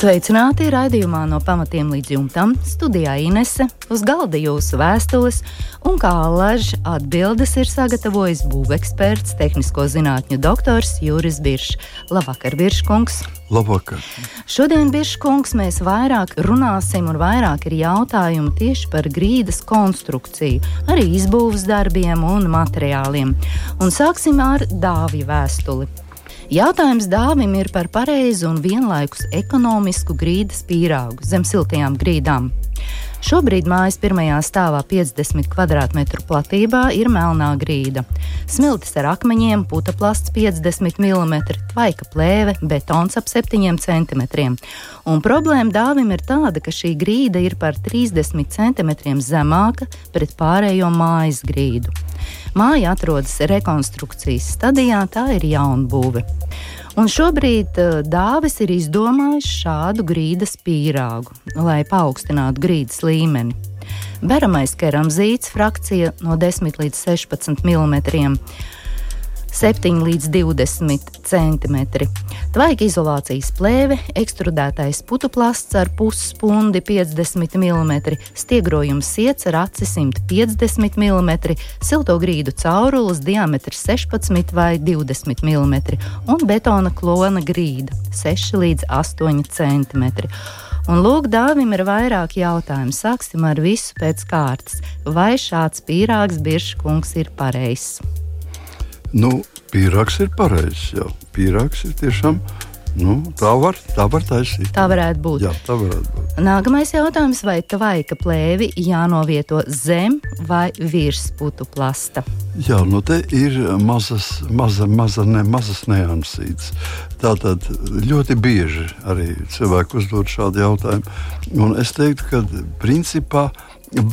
Sveicināti raidījumā no pamatiem līdz jumtam. Studijā Inese uz galda jūsu vēstules, un kā alaž atbildes ir sagatavojis būveksperts, tehnisko zinātņu doktors Juris Biršs. Labvakar, Birškungs! Labvakar! Šodien, Birškungs, mēs vairāk runāsim un vairāk ir jautājumi tieši par grīdas konstrukciju, arī izbūves darbiem un materiāliem. Un sāksim ar dāvju vēstuli. Jautājums dāvim ir par pareizu un vienlaikus ekonomisku grīdas pīrāgu zem siltajām grīdām. Šobrīd mājas pirmajā stāvā 50 km2 platībā ir melnā grīda. Smiltis ar akmeņiem, putekļs 50 mm, tvaika plēve, betons ap 7 cm. Un problēma dāvim ir tāda, ka šī grīda ir par 30 cm zemāka pret pārējo mājas grīdu. Māja atrodas rekonstrukcijas stadijā, tā ir jaunbūve. Un šobrīd uh, dāvis ir izdomājis šādu grīdas pīrāgu, lai paaugstinātu grīdas līmeni. Beramais keramzīts frakcija no 10 līdz 16 mm 7 līdz 20 cm. Tvaika izolācijas plēve, ekstrudētais putuplasts ar pusspundi 50 mm, stiegrojums siets ar aci 150 mm, silto grīdu caurules diametrs 16 vai 20 mm un betona klona grīda 6 līdz 8 cm. Un lūk, dāvim ir vairāk jautājumu. Sāksim ar visu pēc kārtas. Vai šāds pīrāgs Birškungs ir pareizs? Nu, pīrāgs ir pareizs. Pīrāgs ir tiešām. Nu, tā, var, tā var taisīt. Tā varētu būt. Jā, tā varētu būt. Nākamais jautājums, vai tvaika plēvi jānovieto zem vai virs putu plasta? Jā, nu te ir mazas, maza, maza, ne, mazas neansītas. Tātad ļoti bieži arī cilvēki uzdod šādu jautājumu. Un es teiktu, ka principā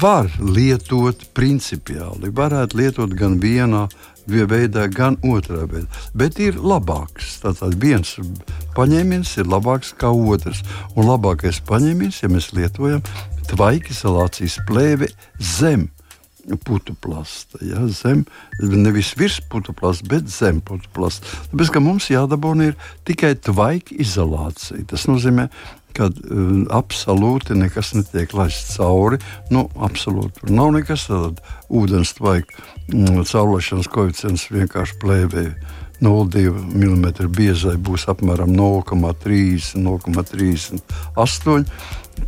var lietot principiāli. Varētu lietot gan vienā, veidā, gan otrā veidā. Bet ir labāks. Tātad viens paņēmiens ir labāks nekā otrs. Un labākais paņēmiens, ja mēs lietojam tvaika izolācijas plēvi zem putu plasta. Ja, zem, nevis virs putu plasta, bet zem putu plasta. Tāpēc mums jādabūna tikai tvaika izolācija. Tas nozīmē, ka uh, absolūti nekas netiek laists cauri. Nu, absolūti tur nav nekas. Tad ūdens tvaika mm, caurlaišanas koeficients vienkārši plēvēja. 0,2 mm biezai būs apmēram 0,3, 0,38.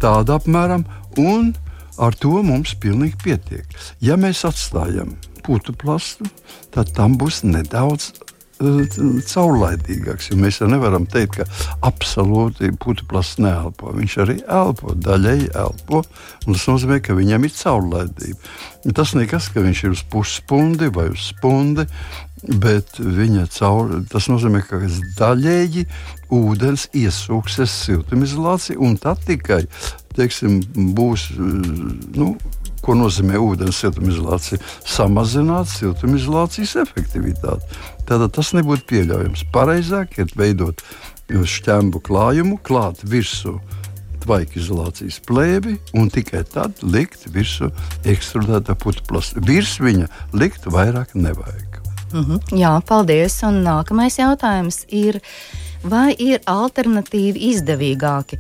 Tāda apmēram. Un ar to mums pilnīgi pietiek. Ja mēs atstājam putu plastu, tad tam būs nedaudz caurlaidīgāks. Mēs jau nevaram teikt, ka absolūti putekļs neelpo. Viņš arī elpo, daļēji elpo. Tas nozīmē, ka viņam ir caurlaidība. Tas nekas, ka viņš ir uz pusspundi vai uz spundi. Bet viņa caur, tas nozīmē, ka daļēji ūdens iesūksies siltumizolācijā, un tad tikai teiksim, būs nu, ko nozīmē ūdens siltumizolācija, samazināt siltumizolācijas efektivitāti. Tātad tas nebūtu pieļaujams. Pareizāk ir veidot šķembu klājumu, klāt virsū tvaika izolācijas plēvi un tikai tad likt virsū ekstrudētā putekļa. Virs viņa likt vairāk nevajag. Mm -hmm. Jā, paldies. Un nākamais jautājums ir, vai ir alternatīvi izdevīgāki?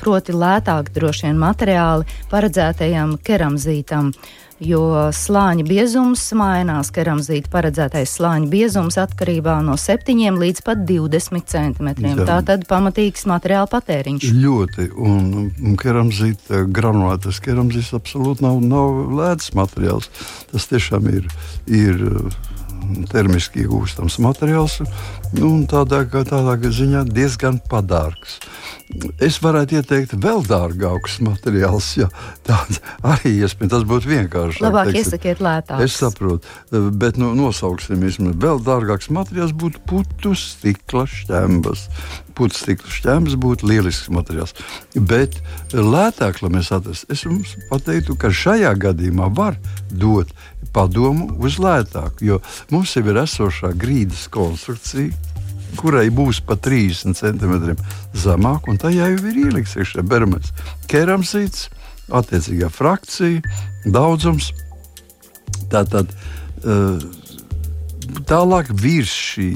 Proti lētāk droši vien materiāli paredzētajam keramzītam. Jo slāņa biezums mainās, keramzīta paredzētais slāņa biezums atkarībā no 7 līdz pat 20 centimetriem. Tā tad pamatīgs materiāla patēriņš. Ļoti, un keramzīta, granulētas keramzīts absolūti nav, nav lēts materiāls. Tas tiešām ir. ir termiski iegūstams materiāls un tādā, tādā ziņā diezgan padārgs. Es varētu ieteikt vēl dārgākus materiālus. Ja, tāds arī iespējams, tas būtu vienkārši. Labāk teiksim. iesakiet lētāk. Es saprotu, bet nu, nosauksim vismaz vēl dārgāks materiāls būtu putu stikla šķembas. Putu stikla šķembas būtu lielisks materiāls. Bet lētāk, lai mēs atrastu, es jums pateiktu, ka šajā gadījumā var dot padomu uz lētāku, jo mums jau ir esošā grīdas konstrukcija kurai būs pa 30 centimetriem zemāk, un tajā jau ir ielikts iekšā bermets keramzīts, attiecīgā frakcija, daudzums. Tātad uh, tālāk virs šī,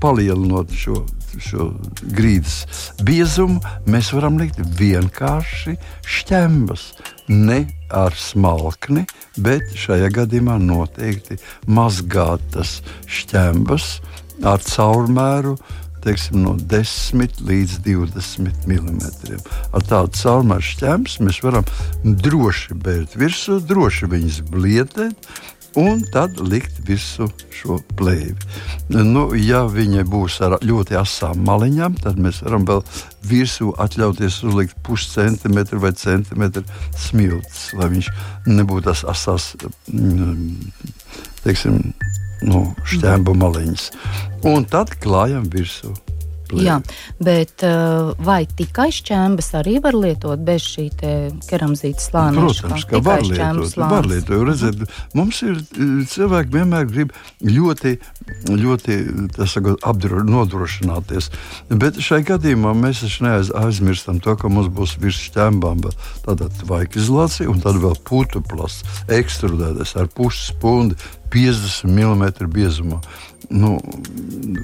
palielinot šo, šo grīdas biezumu, mēs varam likt vienkārši šķembas. Ne ar smalkni, bet šajā gadījumā noteikti mazgātas šķembas, ar caurmēru teiksim, no 10 līdz 20 mm. Ar tādu caurmēru šķērs mēs varam droši bērt virsū, droši viņas blietēt. Un tad likt visu šo plēvi. Nu, ja viņa būs ar ļoti asām maliņām, tad mēs varam vēl virsū atļauties uzlikt puscentimetru vai centimetru smilts, lai viņš nebūtu tas asās, mm, teiksim, nu, šķēmu maliņas. Un tad klājam virsū. Plēvi. Jā, bet uh, vai tikai šķēmas arī var lietot bez šī keramzīta slāņa? Protams, ka var lietot. Var lietot. Redziet, mums ir cilvēki vienmēr grib ļoti, ļoti sakot, apdro, nodrošināties. Bet šai gadījumā mēs taču neaizmirstam to, ka mums būs virs šķēmām tāda tvaika izolācija un tad vēl putu plasts, ekstrudētais ar pusi spundi 50 mm biezumā. Nu,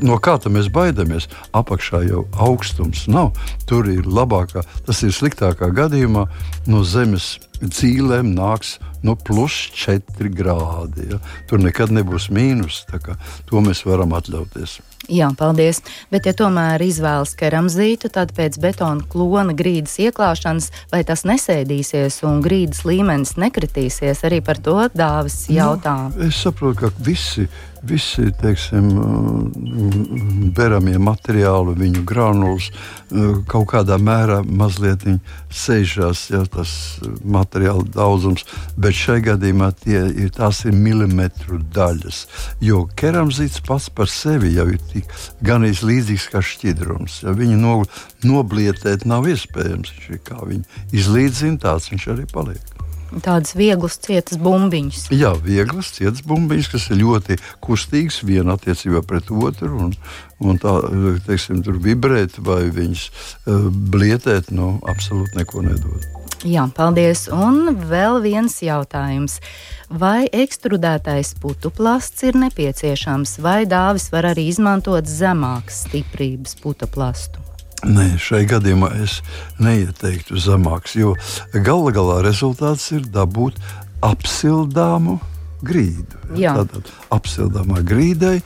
no kā mēs baidāmies? Apakšā jau augstums nav. Tur ir labākā, tas ir sliktākā gadījumā no zemes dzīvēm nāks no plus 4 grādi. Ja? Tur nekad nebūs mīnus. To mēs varam atļauties. Jā, paldies. Bet, ja tomēr izvēlas keramzītu, tad pēc betona klona grīdas ieklāšanas, vai tas nesēdīsies un grīdas līmenis nekritīsies, arī par to dāvis nu, jautā. Nu, es saprotu, ka visi visi teiksim, beramie materiāli, viņu granulas kaut kādā mērā mazliet sēžās, ja tas materiāla daudzums, bet šai gadījumā tie ir, tās ir milimetru daļas. Jo keramzīts pats par sevi jau ir tik gan līdzīgs kā šķidrums. Ja viņu no, noblietēt nav iespējams. Kā viņi izlīdzina, tāds viņš arī paliek tādas vieglas, cietas bumbiņas. Jā, vieglas, cietas bumbiņas, kas ir ļoti kustīgas viena attiecībā pret otru. Un, un tā, teiksim, tur vibrēt vai viņas uh, blietēt, nu, absolūti neko nedod. Jā, paldies. Un vēl viens jautājums. Vai ekstrudētais putu plasts ir nepieciešams, vai dāvis var arī izmantot zemākas stiprības putu plastu? Nē, šai gadījumā es neieteiktu zemāks, jo gala galā rezultāts ir dabūt apsildāmu grīdu. Jā. Tātad apsildāmā grīdai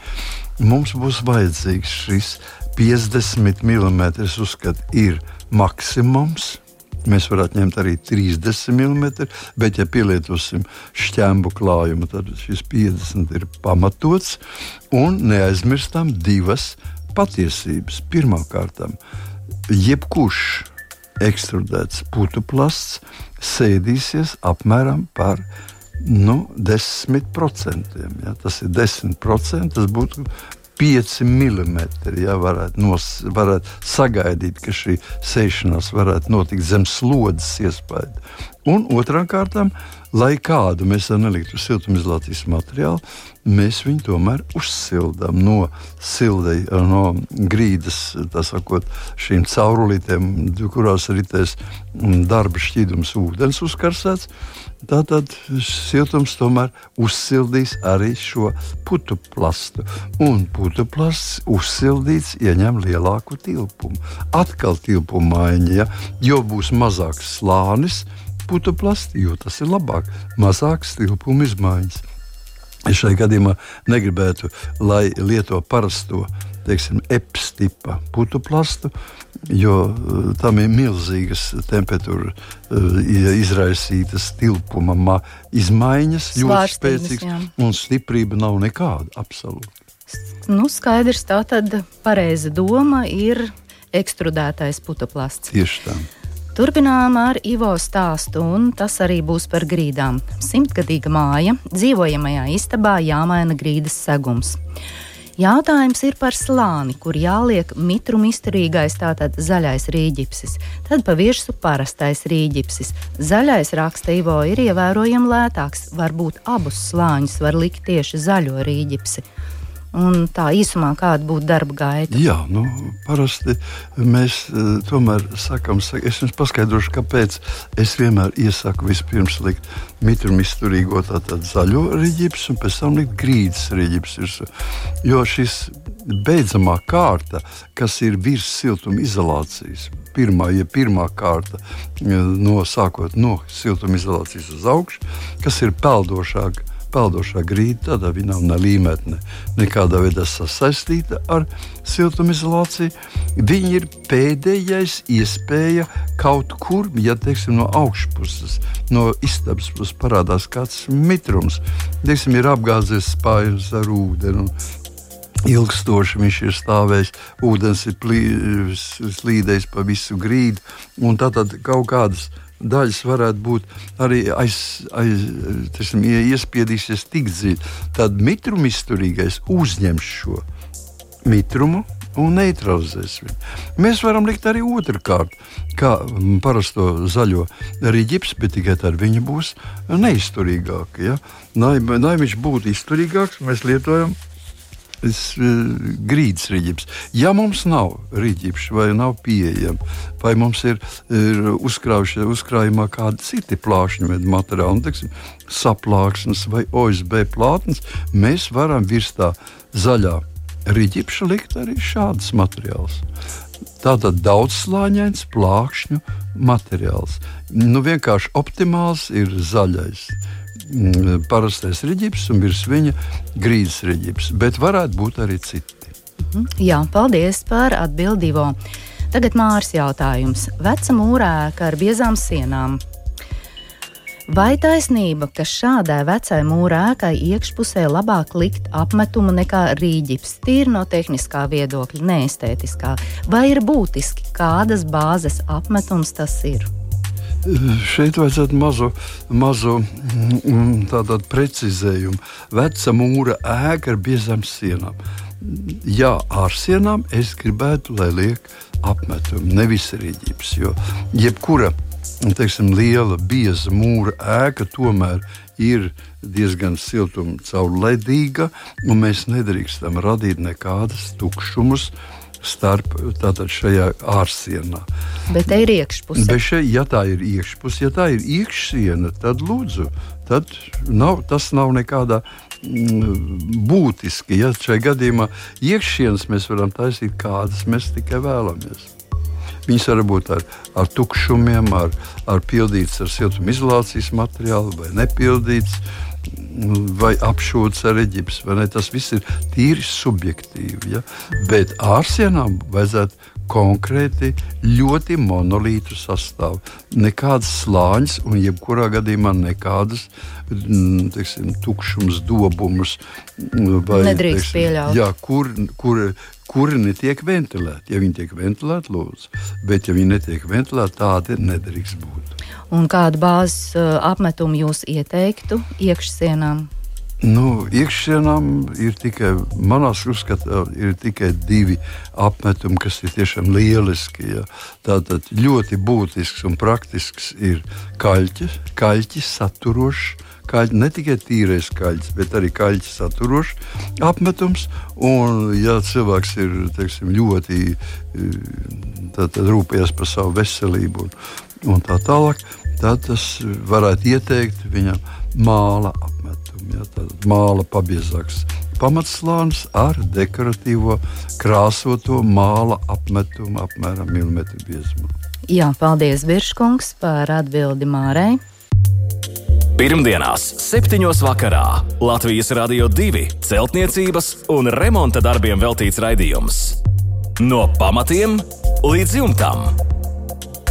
mums būs vajadzīgs šis 50 mm. Uzskat, ir maksimums. Mēs varētu ņemt arī 30 mm, bet, ja pielietosim šķēmu klājumu, tad šis 50 ir pamatots. Un neaizmirstam divas patiesības. Pirmkārt, jebkurš ekstrudēts putu plasts sēdīsies apmēram par nu, 10%. Ja? Tas ir 10%, tas būtu 5 mm. Ja, varētu, nos, varētu sagaidīt, ka šī sēšanās varētu notikt zem slodzes iespēja. Un otrām kārtām, lai kādu mēs neliktu siltumizolācijas materiālu, mēs viņu tomēr uzsildām no sildei, no grīdas, sakot, šīm caurulītēm, kurās ritēs darba šķīdums, ūdens uzkarsēts. Tātad siltums tomēr uzsildīs arī šo putu plastu. Un putu plasts uzsildīts ieņem lielāku tilpumu. Atkal tilpuma maiņa, ja? jo būs mazāks slānis plastī, jo tas ir labāk, mazāks tilpuma izmaiņas. Es šai gadījumā negribētu, lai lieto parasto teiksim, epstipa plastu, jo uh, tam ir milzīgas temperatūra uh, izraisītas tilpuma izmaiņas, ļoti spēcīgas, jā. un stiprība nav nekāda absolūti. Nu, skaidrs, tā tad pareiza doma ir ekstrudētais putoplasts. Tieši tā. Turpinām ar Ivo stāstu, un tas arī būs par grīdām. Simtgadīga māja, dzīvojamajā istabā jāmaina grīdas segums. Jautājums ir par slāni, kur jāliek mitruma izturīgais, tātad zaļais rīģipsis, tad pa virsmu parastais rīģipsis. Zaļais raksta Ivo ir ievērojami lētāks, varbūt abus slāņus var likt tieši zaļo rīģipsi un tā īsumā kāda būtu darba gaita? Jā, nu, parasti mēs uh, tomēr sakām, es jums paskaidrošu, kāpēc es vienmēr iesaku vispirms likt mitrumu izturīgo tātad zaļo rīģipsu un pēc tam likt grīdas rīģipsu. Jo šis beidzamā kārta, kas ir virs siltuma izolācijas, pirmā, ja pirmā kārta no sākot no siltuma izolācijas uz augšu, kas ir peldošāka peldošā grīda, tādā ne līmetne, nekādā veidā sasaistīta ar siltumizolāciju. Viņa ir pēdējais iespēja kaut kur, ja teiksim, no augšpuses, no istabas puses parādās kāds mitrums. Teiksim, ir apgāzies spājas ar ūdeni. Ilgstoši viņš ir stāvējis, ūdens ir plī, slīdējis pa visu grīdu, tātad kaut kādas daļas varētu būt arī aiz, aiz, teiksim, iespiedīsies tik dziļi. Tad mitruma izturīgais uzņems šo mitrumu un neutralizēs viņu. Mēs varam likt arī otru kārtu, kā parasto zaļo rīķis, bet tikai tad viņi būs neizturīgāki. Ja? Lai, lai viņš būtu izturīgāks, mēs lietojam E, grīdas rīķis. Ja mums nav rīķis vai nav pieejama, vai mums ir, ir uzkrājumā kādi citi plāšņu materiāli, nu, teiksim, saplāksnes vai OSB plātnes, mēs varam virs tā zaļā rīķipša likt arī šādus materiālus. Tātad daudzslāņains plākšņu materiāls. Nu, vienkārši optimāls ir zaļais. Mm, parastais reģips un virs viņa grīdas reģips, bet varētu būt arī citi. Mhm. Jā, paldies par atbildību. Tagad Mārs jautājums. Veca mūrā ēka ar biezām sienām. Vai taisnība, ka šādai vecai mūra ēkai iekšpusē labāk likt apmetumu nekā rīģips, tīri no tehniskā viedokļa, neestētiskā, vai ir būtiski, kādas bāzes apmetums tas ir? Šeit vajadzētu mazu, mazu mm, tādu precizējumu. Veca mūra ēka ar biezām sienām. Jā, ar sienām es gribētu, lai liek apmetumu, nevis rīķis. Jo jebkura teiksim, liela, bieza mūra ēka tomēr ir diezgan siltuma caurlaidīga, un mēs nedrīkstam radīt nekādas tukšumus starp tātad šajā ārsienā. Bet te ir iekšpuse. Bet šeit, ja tā ir iekšpuse, ja tā ir iekšsiena, tad lūdzu, tad nav, tas nav nekādā mm, būtiski. Ja šajā gadījumā iekšsienas mēs varam taisīt kādas mēs tikai vēlamies. Viņas var būt ar, ar tukšumiem, ar, ar pildītas ar siltumizolācijas materiālu vai nepildītas vai apšūts ar eģiptes. Tas viss ir tīri subjektīvi. Ja? Bet ārsienām vajadzētu konkrēti ļoti monolītu sastāvu. Nekādas slāņas, un jebkurā gadījumā nekādas mm, teiksim, tukšums, dobumus. Vai, Nedrīkst teiksim, pieļaut. Jā, kur, kur, kuri netiek ventilēti. Ja viņi tiek ventilēti, lūdzu, bet ja viņi netiek ventilēti, tādi nedrīkst būt un kādu bāzes uh, apmetumu jūs ieteiktu iekšsienām? Nu, iekšsienām ir tikai, manā skatījumā, ir tikai divi apmetumi, kas ir tiešām lieliski. Ja. Tātad ļoti būtisks un praktisks ir kaļķis, kaļķis saturošs. Kaļķi, ne tikai tīrais kaļķis, bet arī kaļķis saturošs apmetums. Un, ja cilvēks ir teiksim, ļoti tātad, rūpējies par savu veselību un, un tā tālāk, tad tas varētu ieteikt viņam māla apmetumu. Ja, tad māla pabiezāks pamatslānis ar dekoratīvo krāsoto māla apmetumu apmēram milimetru biezumā. Jā, paldies Birškungs par atbildi Mārai. Pirmdienās, 7. vakarā Latvijas Rādio 2 celtniecības un remonta darbiem veltīts raidījums. No pamatiem līdz jumtam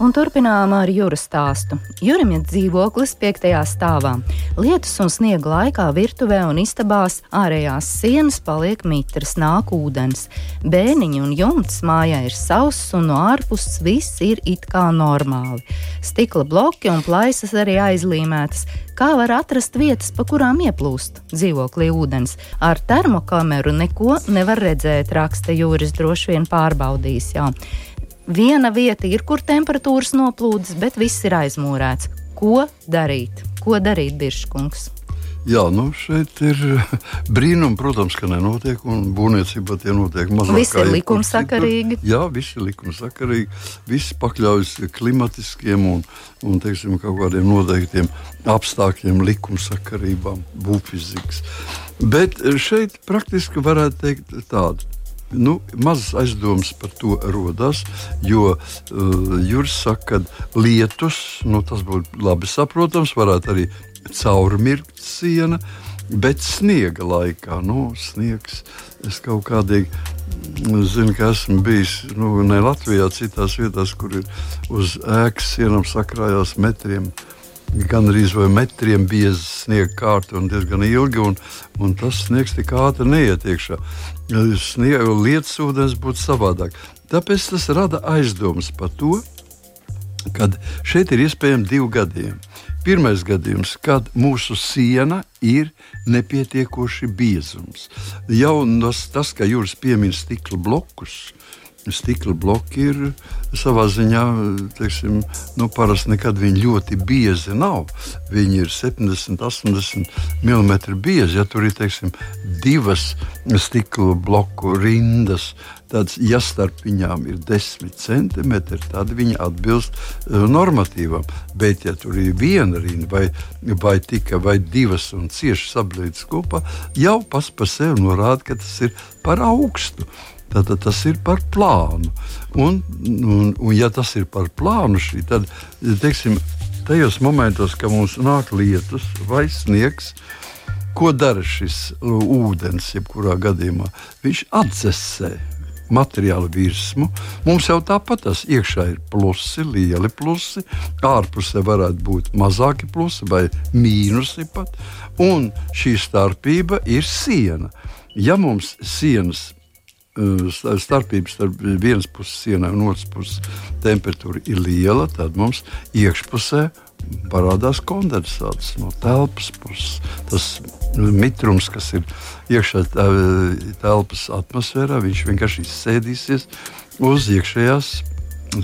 Un turpinām ar jūra stāstu. Jurim ir dzīvoklis piektajā stāvā. Lietus un sniega laikā virtuvē un istabās ārējās sienas paliek mitras, nāk ūdens. Bēniņi un jumts mājā ir sauss un no ārpuses viss ir it kā normāli. Stikla bloki un plaisas arī aizlīmētas. Kā var atrast vietas, pa kurām ieplūst dzīvoklī ūdens? Ar termokameru neko nevar redzēt, raksta jūras droši vien pārbaudījis jau. Viena vieta ir, kur temperatūras noplūdes, bet viss ir aizmūrēts. Ko darīt? Ko darīt, Biržkungs? Jā, nu šeit ir brīnumi, protams, ka nenotiek, un būvniecībā tie notiek mazāk. Viss ir likumsakarīgi. Jā, viss ir likumsakarīgi. Viss pakļaujas klimatiskiem un, un teiksim, kaut kādiem noteiktiem apstākļiem, likumsakarībām, būvfizikas. Bet šeit praktiski varētu teikt tādu nu, mazas aizdomas par to rodas. Jo uh, Juris saka, ka lietus, nu, tas būtu labi saprotams, varētu arī caurmirkt siena. Bet sniega laikā, nu, sniegs, es kaut kādīgi mm, zinu, ka esmu bijis nu, ne Latvijā, citās vietās, kur ir uz ēkas sienām sakrājās metriem gan arī vai metriem bieza sniega kārta un diezgan ilgi, un, un tas sniegs tik ātri neiet iekšā. Sniega lietas ūdens būtu savādāk. Tāpēc tas rada aizdomas par to, ka šeit ir iespējams divi gadījumi. Pirmais gadījums, kad mūsu siena ir nepietiekoši biezums. Jau tas, ka jūras piemin stikla blokus, stikla bloki ir savā ziņā, teiksim, nu, parasti nekad viņi ļoti biezi nav. Viņi ir 70, 80 mm biezi. Ja tur ir teiksim, divas stikla bloku rindas, tad, ja starp viņām ir 10 centimetri, tad viņi atbilst uh, normatīvam. Bet, ja tur ir viena rinda vai, vai tikai vai divas un cieši sablītas kopā, jau pats par sevi norāda, ka tas ir par augstu. Tātad tas ir par plānu. Un, un, un ja tas ir par plānu, šī, tad teiksim, tajos momentos, kad mums nāk lietus vai sniegs, ko dara šis ūdens, jebkurā gadījumā? Viņš atdzesē materiālu virsmu. Mums jau tāpat tas iekšā ir plusi, lieli plusi, ārpusē varētu būt mazāki plusi vai mīnusi pat. Un šī starpība ir siena. Ja mums sienas starpības starp vienas puses sienai un otras puses temperatūra ir liela, tad mums iekšpusē parādās kondensāts no telpas puses. Tas mitrums, kas ir iekšā telpas atmosfērā, viņš vienkārši izsēdīsies uz iekšējās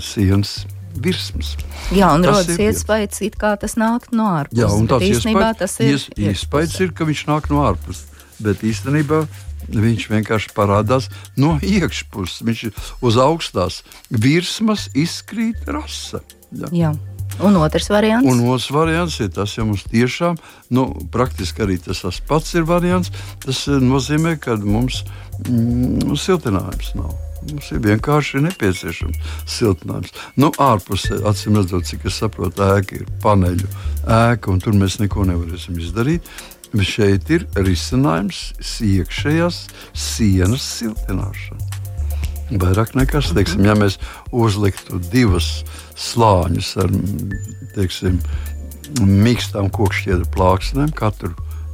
sienas. Virsmas. Jā, un tas rodas iespējas, ka tas nāk no ārpuses. Jā, un tāds iespējas, tas ir, ies, iespējas ir, ka viņš nāk no ārpuses. Bet īstenībā Viņš vienkārši parādās no iekšpuses. Viņš uz augstās virsmas, izkrīt rasa. Ja. Jā. Un otrs variants? Un otrs variants ir tas, ja mums tiešām, nu, praktiski arī tas pats ir variants. Tas eh, nozīmē, ka mums mm, siltinājums nav. Mums ir vienkārši nepieciešams siltinājums. Nu, ārpusē, acīm redzot, cik es saprotu, ēka ir paneļu ēka, un tur mēs neko nevarēsim izdarīt. Šeit ir risinājums iekšējās sienas siltināšana. Vairāk nekas, teiksim, ja mēs uzliktu divus slāņus ar teiksim, mīkstām kokšķiedru plāksnēm, katru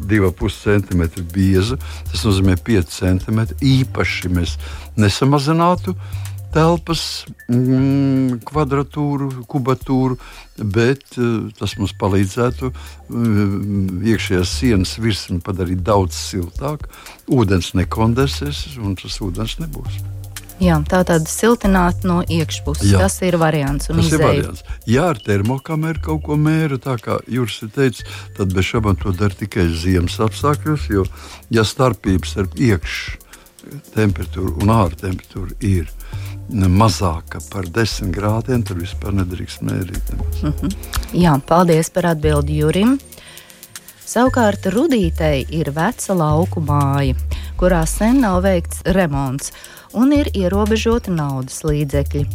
2,5 cm biezu, tas nozīmē 5 cm. Īpaši mēs nesamazinātu telpas mm, kvadratūru, kubatūru, bet uh, tas mums palīdzētu uh, iekšējās sienas virsmu padarīt daudz siltāku. Ūdens nekondensēs un tas ūdens nebūs. Jā, tā tad siltināt no iekšpuses. Jā. Tas ir variants. Tas izēju. ir variants. Ja ar termokameru kaut ko mēra, tā kā Juris ir teicis, tad bez šaubām to dara tikai ziemas apstākļos. Jo, ja starpības starp iekšā temperatūru un ārā temperatūru ir mazāka par 10 grādiem, tur vispār nedrīkst mērīt. Mm -hmm. Jā, paldies par atbildi Jurim. Savukārt Rudītei ir veca lauku māja, kurā sen nav veikts remonts un ir ierobežoti naudas līdzekļi.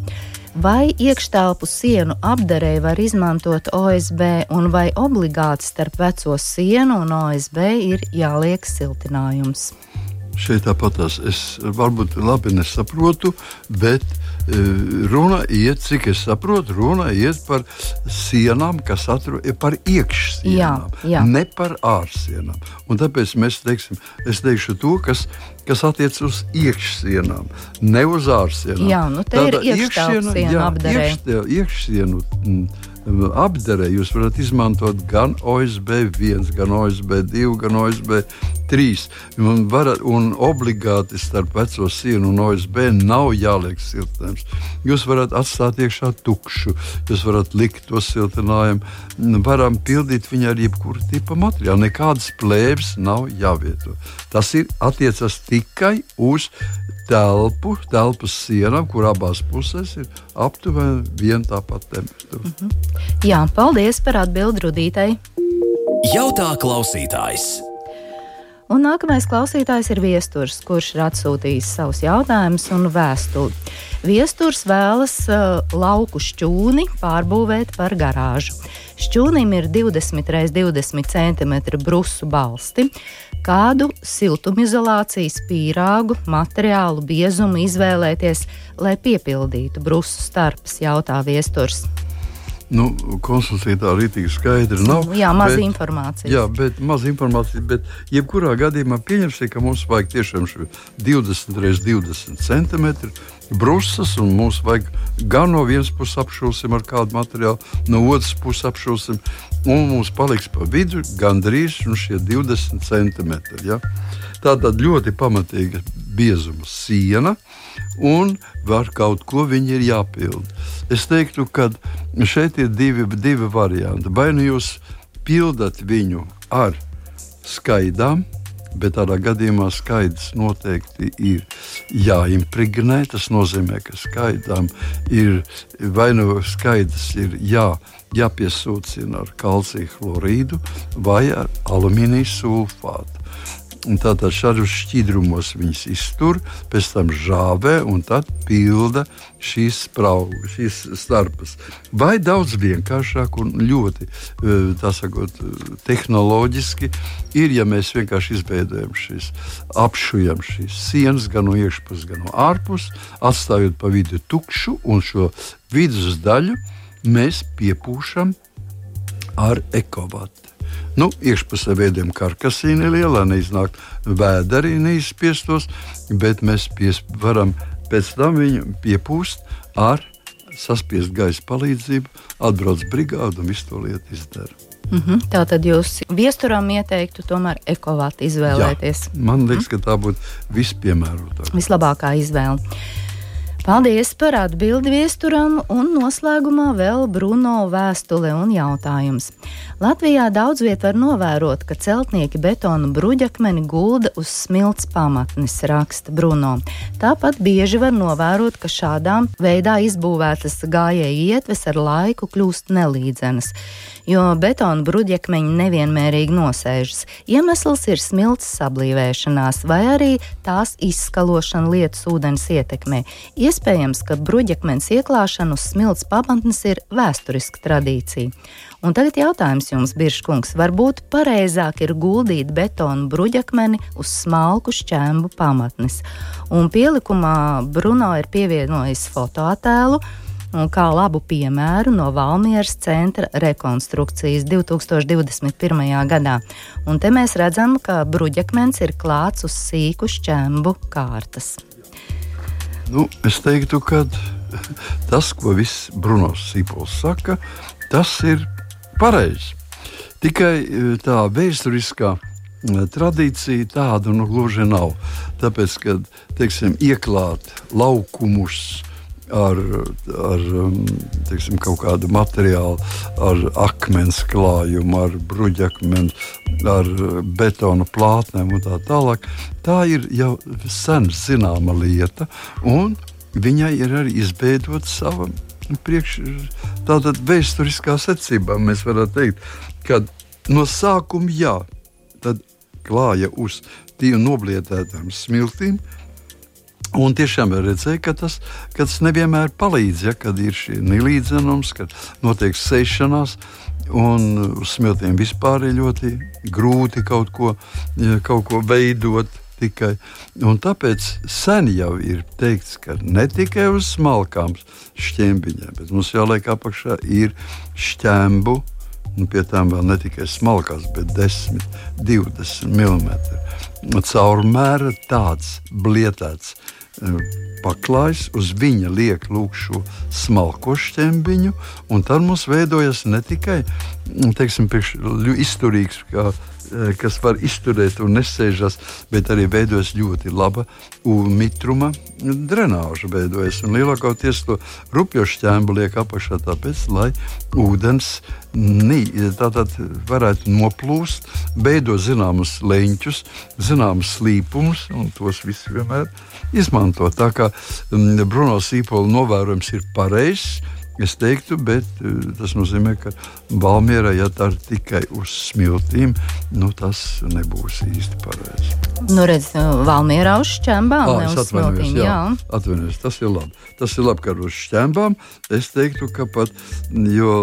Vai iekštelpu sienu apdarēji var izmantot OSB, un vai obligāti starp veco sienu un OSB ir jāliek siltinājums? Šeit tāpat es varbūt labi nesaprotu, bet runa iet, cik es saprotu, runa iet par sienām, kas atrodas par iekšsienām, jā, jā. ne par ārsienām. Un tāpēc mēs teiksim, es teikšu to, kas, kas attiecas uz iekšsienām, ne uz ārsienām. Jā, nu Tāda ir iekšsienu apdarē. Iekšsienu, iekšsienu apdarē jūs varat izmantot gan OSB 1, gan OSB 2, gan OSB 3. Un, varat, un obligāti starp veco sienu un OSB nav jāliek siltinājums. Jūs varat atstāt iekšā tukšu, jūs varat likt to siltinājumu, varam pildīt viņu ar jebkuru tipu materiālu. Nekādas plēves nav jāvieto. Tas ir attiecas tikai uz telpu, telpas sienām, kur abās pusēs ir aptuveni viena tā pati temperatūra. Mm -hmm. Jā, paldies par atbildi Rudītai. Jautā klausītājs. Un nākamais klausītājs ir Viesturs, kurš ir atsūtījis savus jautājumus un vēstuli. Viesturs vēlas uh, lauku šķūni pārbūvēt par garāžu. Šķūnim ir 20 x 20 cm brusu balsti. Kādu siltumizolācijas pīrāgu materiālu biezumu izvēlēties, lai piepildītu brusu starpus, jautā viesturs. Nu, konstrukcija tā rītīgi skaidra nav. Jā, maz bet, informācijas. Jā, bet maz informācijas. Bet, jebkurā gadījumā pieņemsim, ka mums vajag tiešām 20 x 20 centimetru brusas, un mums vajag gan no vienas puses apšūsim ar kādu materiālu, no otras puses apšūsim, un mums paliks pa vidu gandrīz nu, šie 20 centimetri. Ja? Tā tad ļoti pamatīga biezuma siena, un var kaut ko viņi ir jāpild. Es teiktu, ka šeit ir divi, divi varianti. Vai nu jūs pildat viņu ar skaidām, bet tādā gadījumā skaidrs noteikti ir jāimpregnē. Tas nozīmē, ka skaidrām ir vai nu skaidrs ir jā, jāpiesūcina ar kalciju chlorīdu vai ar alumīniju sulfātu. Tātad šādos šķidrumos viņas iztur, pēc tam žāvē un tad pilda šīs, spraugu, šīs starpas. Vai daudz vienkāršāk un ļoti e, sakot, tehnoloģiski ir, ja mēs vienkārši izveidojam šīs, apšujam šīs sienas gan no iekšpuses, gan no ārpuses, atstājot pa vidu tukšu un šo vidus daļu mēs piepūšam ar ekovatu. Nu, iekšpusē veidojam karkasīni lielā, neiznāk vēderi neizspiestos, bet mēs pies, varam pēc tam viņu piepūst ar saspiest gaisa palīdzību, atbrauc brigāde un visu to lietu izdara. Mm -hmm. Tā tad jūs viesturam ieteiktu tomēr ekovātu izvēlēties. Jā, man liekas, ka tā būtu vispiemērotākā. Vislabākā izvēle. Paldies par atbildi viesturam, un noslēgumā vēl Bruno vēstule un jautājums. Latvijā daudz viet var novērot, ka celtnieki betonu bruģakmeni gulda uz smilts pamatnes, raksta Bruno. Tāpat bieži var novērot, ka šādām veidā izbūvētas gājēju ietves ar laiku kļūst nelīdzenas jo betona bruģekmeņi nevienmērīgi nosēžas. Iemesls ir smilts sablīvēšanās vai arī tās izskalošana lietus ūdens ietekmē. Iespējams, ka bruģekmens ieklāšana uz smilts pamatnes ir vēsturiska tradīcija. Un tagad jautājums jums, Biržkungs, varbūt pareizāk ir guldīt betonu bruģakmeni uz smalku šķēmu pamatnes. Un pielikumā Bruno ir pievienojis fotoattēlu, kā labu piemēru no Valmieras centra rekonstrukcijas 2021. gadā. Un te mēs redzam, ka bruģakmens ir klāts uz sīku šķembu kārtas. Nu, es teiktu, ka tas, ko viss Brunos Sīpols saka, tas ir pareizi. Tikai e, tā vēsturiskā e, tradīcija tāda nu, gluži nav. Tāpēc, kad teiksim, ieklāt laukumus, ar, ar um, teiksim, kaut kādu materiālu, ar akmens klājumu, ar bruģakmeni, ar betona plātnēm un tā tālāk. Tā ir jau sen zināma lieta, un viņai ir arī izveidota sava priekš, tātad vēsturiskā secībā. Mēs varam teikt, ka no sākuma jā, tad klāja uz tiem noblietētām smiltīm, Un tiešām redzēja, ka tas, ka tas nevienmēr palīdz, ja, kad ir šī nelīdzenums, kad notiek sēšanās. Un uz smiltīm vispār ir ļoti grūti kaut ko, kaut ko veidot. tikai. Un tāpēc sen jau ir teikts, ka ne tikai uz smalkām šķembiņiem, bet mums jāliek apakšā ir šķembu. Nu, pie tām vēl ne tikai smalkās, bet 10, 20 mm. Caurmēra tāds blietēts paklājs, uz viņa liek šo smalko šķembiņu, un tad mums veidojas ne tikai teiksim, izturīgs, kā Eh, kas var izturēt un nesēžas, bet arī veidojas ļoti laba mitruma drenāža. Veidojas. Un lielākoties to rupjo šķēmu liek apakšā, tāpēc, lai ūdens tātad varētu noplūst, veidot zināmus leņķus, zināmus slīpumus, un tos visi vienmēr izmanto. Tā kā mm, Bruno Sīpola novērojums ir pareizs Es teiktu, bet eh, tas nozīmē, ka Valmjerā, ja tā ir tikai uz smiltīm, nu, tas nebūs īsti pareizi. Nu, redz, Valmjerā uz šķembām, ne uz smiltīm. Jā, jā. atvainojos, tas ir labi. Tas ir labi, ka uz šķembām es teiktu, ka pat, jo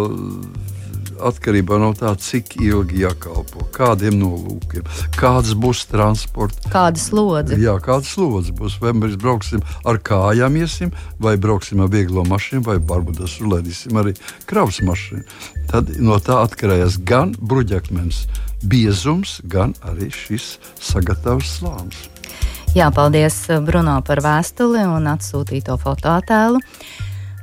atkarībā no tā, cik ilgi jākalpo, kādiem nolūkiem, kāds būs transports. Kāda slodze? Jā, kāda slodze būs. Vai mēs brauksim ar kājām, iesim, vai brauksim ar vieglo mašīnu, vai varbūt tas uzlaidīsim arī kravas mašīnu. Tad no tā atkarīgs gan bruģakmens biezums, gan arī šis sagatavs slānis. Jā, paldies Bruno par vēstuli un atsūtīto fotoattēlu.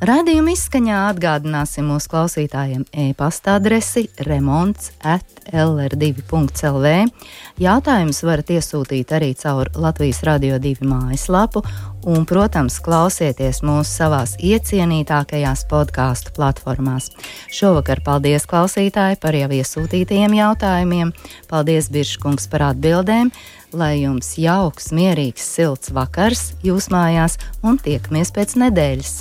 Radījuma izskaņā atgādināsim mūsu klausītājiem e-pasta adresi remonds at lr2.lv. Jautājumus varat iesūtīt arī caur Latvijas Radio 2 mājaslapu, un, protams, klausieties mūsu savās iecienītākajās podkāstu platformās. Šovakar paldies klausītāji par jau iesūtītajiem jautājumiem, paldies Birškungs par atbildēm, lai jums jauks, mierīgs, silts vakars jūs mājās un tiekamies pēc nedēļas!